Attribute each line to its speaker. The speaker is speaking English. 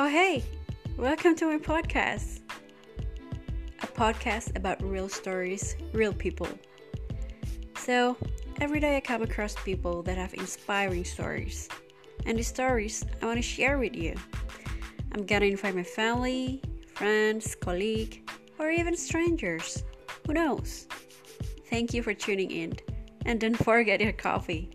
Speaker 1: Oh, hey, welcome to my podcast. A podcast about real stories, real people. So, every day I come across people that have inspiring stories. And the stories I want to share with you. I'm gonna invite my family, friends, colleagues, or even strangers. Who knows? Thank you for tuning in. And don't forget your coffee.